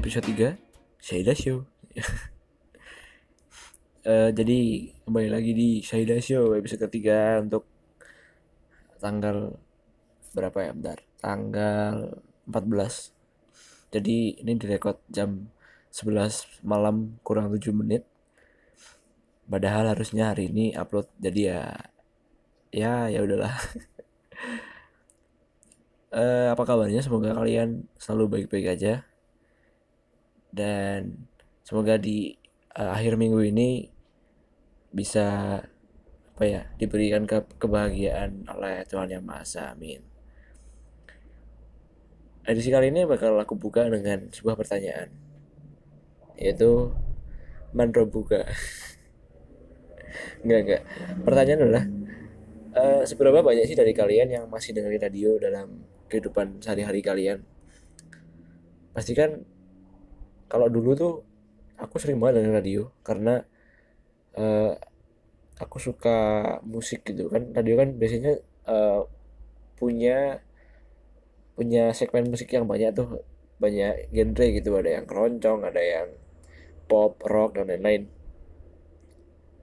episode 3 Syaida Show. Uh, jadi kembali lagi di Syaida Show episode ketiga untuk tanggal berapa ya? Bentar. Tanggal 14 jadi ini direkod jam 11 malam kurang 7 menit. Padahal harusnya hari ini upload. Jadi ya ya ya udahlah. Uh, apa kabarnya? Semoga kalian selalu baik-baik aja dan semoga di uh, akhir minggu ini bisa apa ya diberikan ke kebahagiaan oleh Tuhan yang Maha Esa amin. Edisi kali ini bakal aku buka dengan sebuah pertanyaan yaitu manro buka. Enggak enggak pertanyaan adalah uh, seberapa banyak sih dari kalian yang masih dengerin radio dalam kehidupan sehari-hari kalian? Pasti kan kalau dulu tuh aku sering banget dengerin radio karena uh, aku suka musik gitu kan. Radio kan biasanya uh, punya punya segmen musik yang banyak tuh. Banyak genre gitu ada yang keroncong ada yang pop rock dan lain-lain.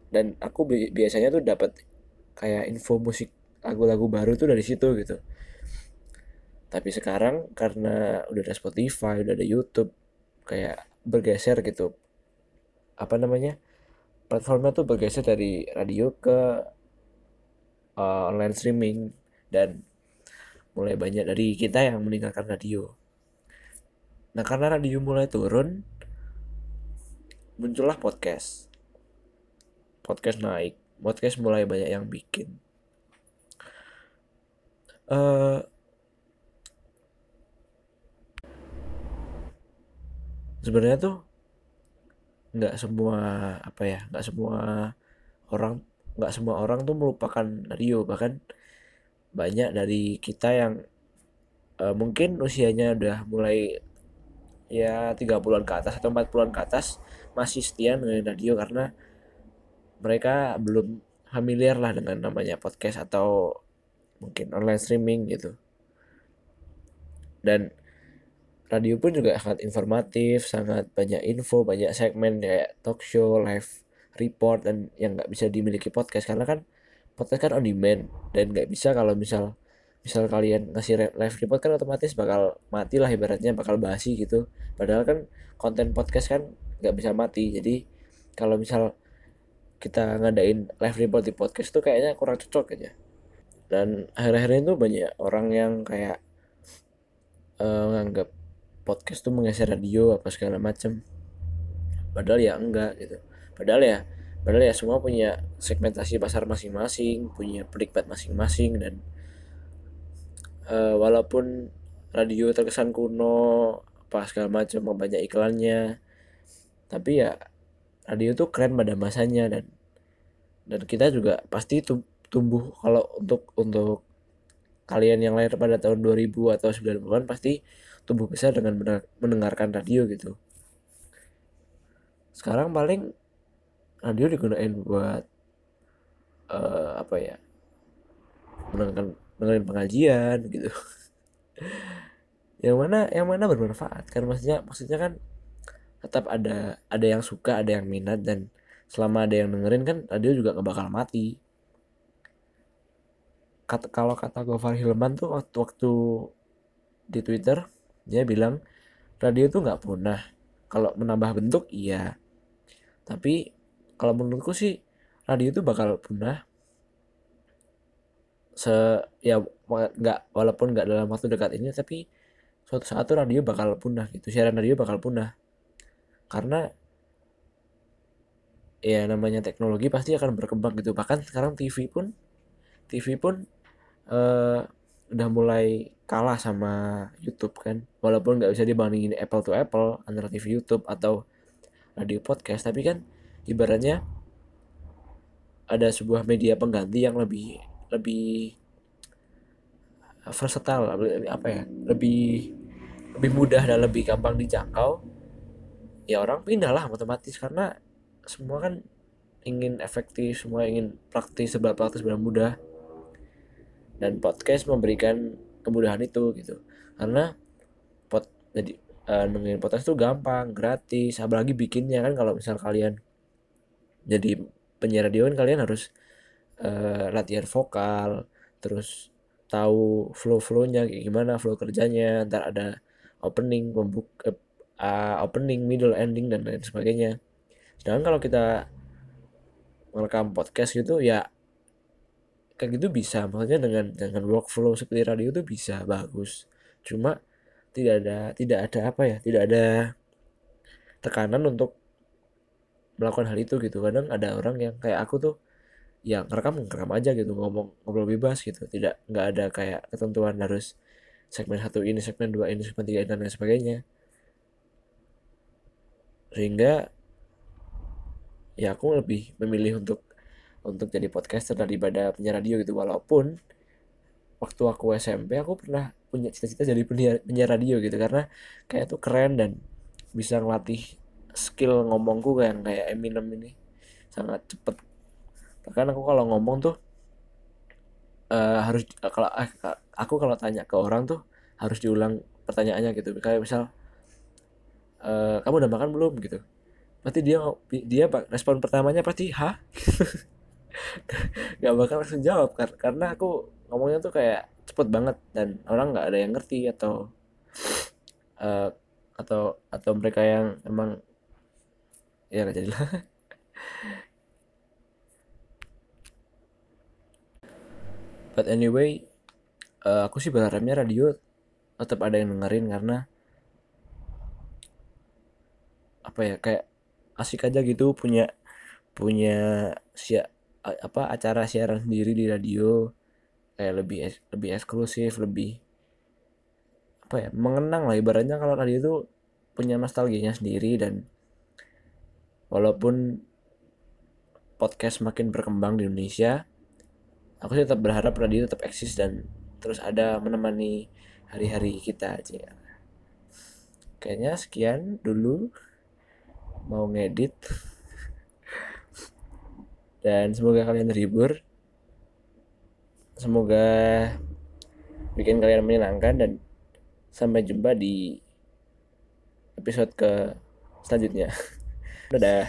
Dan aku bi biasanya tuh dapat kayak info musik lagu-lagu baru tuh dari situ gitu. Tapi sekarang karena udah ada Spotify udah ada YouTube kayak bergeser gitu. Apa namanya? Platformnya tuh bergeser dari radio ke uh, online streaming dan mulai banyak dari kita yang meninggalkan radio. Nah karena radio mulai turun muncullah podcast. Podcast naik podcast mulai banyak yang bikin. Uh, sebenarnya tuh nggak semua apa ya nggak semua orang nggak semua orang tuh melupakan radio bahkan banyak dari kita yang uh, mungkin usianya udah mulai ya 30-an ke atas atau 40-an ke atas masih setia dengan radio karena mereka belum familiar lah dengan namanya podcast atau mungkin online streaming gitu. Dan radio pun juga sangat informatif, sangat banyak info, banyak segmen kayak talk show, live report dan yang nggak bisa dimiliki podcast. Karena kan podcast kan on demand dan nggak bisa kalau misal misal kalian ngasih live report kan otomatis bakal mati lah ibaratnya bakal basi gitu. Padahal kan konten podcast kan nggak bisa mati. Jadi kalau misal kita ngadain live report di podcast tuh kayaknya kurang cocok aja. Dan akhir-akhir itu banyak orang yang kayak uh, nganggap podcast tuh menggeser radio apa segala macam padahal ya enggak gitu. Padahal ya padahal ya semua punya segmentasi pasar masing-masing punya penikmat masing-masing dan uh, walaupun radio terkesan kuno apa segala macam banyak iklannya tapi ya radio tuh keren pada masanya dan dan kita juga pasti tumbuh. Kalau untuk untuk kalian yang lahir pada tahun 2000 atau 90-an pasti tumbuh besar dengan mendengarkan radio gitu. Sekarang paling radio digunakan buat uh, apa ya mendengarkan mendengarkan pengajian gitu. Yang mana yang mana bermanfaat kan maksudnya maksudnya kan tetap ada ada yang suka ada yang minat dan selama ada yang dengerin kan radio juga nggak bakal mati. Kalau kata Gofar Hilman tuh waktu waktu di Twitter dia bilang radio itu nggak punah. Kalau menambah bentuk iya. Tapi kalau menurutku sih radio itu bakal punah. Se ya nggak walaupun nggak dalam waktu dekat ini tapi suatu saat tuh radio bakal punah gitu. Siaran radio bakal punah. Karena ya namanya teknologi pasti akan berkembang gitu. Bahkan sekarang TV pun TV pun uh, udah mulai kalah sama YouTube kan? Walaupun nggak bisa dibandingin Apple to Apple antara TV YouTube atau radio podcast tapi kan ibaratnya ada sebuah media pengganti yang lebih lebih versatile lebih, apa ya lebih lebih mudah dan lebih gampang dijangkau ya orang pindah lah otomatis. Karena semua kan ingin efektif semua ingin praktis sebelah praktis sebelah mudah. Dan podcast memberikan kemudahan itu gitu. Karena pot jadi uh, nemuin podcast tuh gampang gratis apalagi bikinnya kan kalau misal kalian jadi penyiar radio kan kalian harus uh, latihan vokal terus tahu flow flownya kayak gimana flow kerjanya ntar ada opening pembuka uh, opening middle ending dan lain sebagainya. Sedangkan kalau kita merekam podcast gitu ya kayak gitu bisa. Maksudnya dengan dengan workflow seperti radio itu bisa bagus. Cuma tidak ada tidak ada apa ya tidak ada tekanan untuk melakukan hal itu gitu. Kadang ada orang yang kayak aku tuh yang ngerekam ngerekam aja gitu ngomong ngobrol bebas gitu. Tidak nggak ada kayak ketentuan harus segmen satu ini segmen dua ini segmen tiga dan lain sebagainya. Sehingga ya aku lebih memilih untuk untuk jadi podcaster daripada penyiar radio gitu. Walaupun waktu aku SMP aku pernah punya cita-cita jadi penyiar, penyiar radio gitu. Karena kayak tuh keren dan bisa ngelatih skill ngomongku kayak kayak Eminem ini sangat cepet. Bahkan aku kalau ngomong tuh uh, harus uh, kalau uh, aku kalau tanya ke orang tuh harus diulang pertanyaannya gitu. Kayak misal uh, kamu udah makan belum? gitu. Pasti dia dia respon pertamanya pasti hah nggak bakal langsung jawab karena aku ngomongnya tuh kayak cepet banget dan orang nggak ada yang ngerti atau uh, atau atau mereka yang emang ya nggak jadi lah. But anyway uh, aku sih berharapnya radio tetap ada yang dengerin karena apa ya kayak asik aja gitu punya punya siap apa acara siaran sendiri di radio. Kayak lebih lebih eksklusif lebih apa ya mengenang lah. Ibaratnya kalau radio itu punya nostalgianya sendiri dan walaupun podcast makin berkembang di Indonesia aku sih tetap berharap radio tetap eksis dan terus ada menemani hari-hari kita aja. Kayaknya sekian dulu. Mau ngedit dan semoga kalian terhibur. Semoga bikin kalian menyenangkan dan sampai jumpa di episode ke selanjutnya. Dadah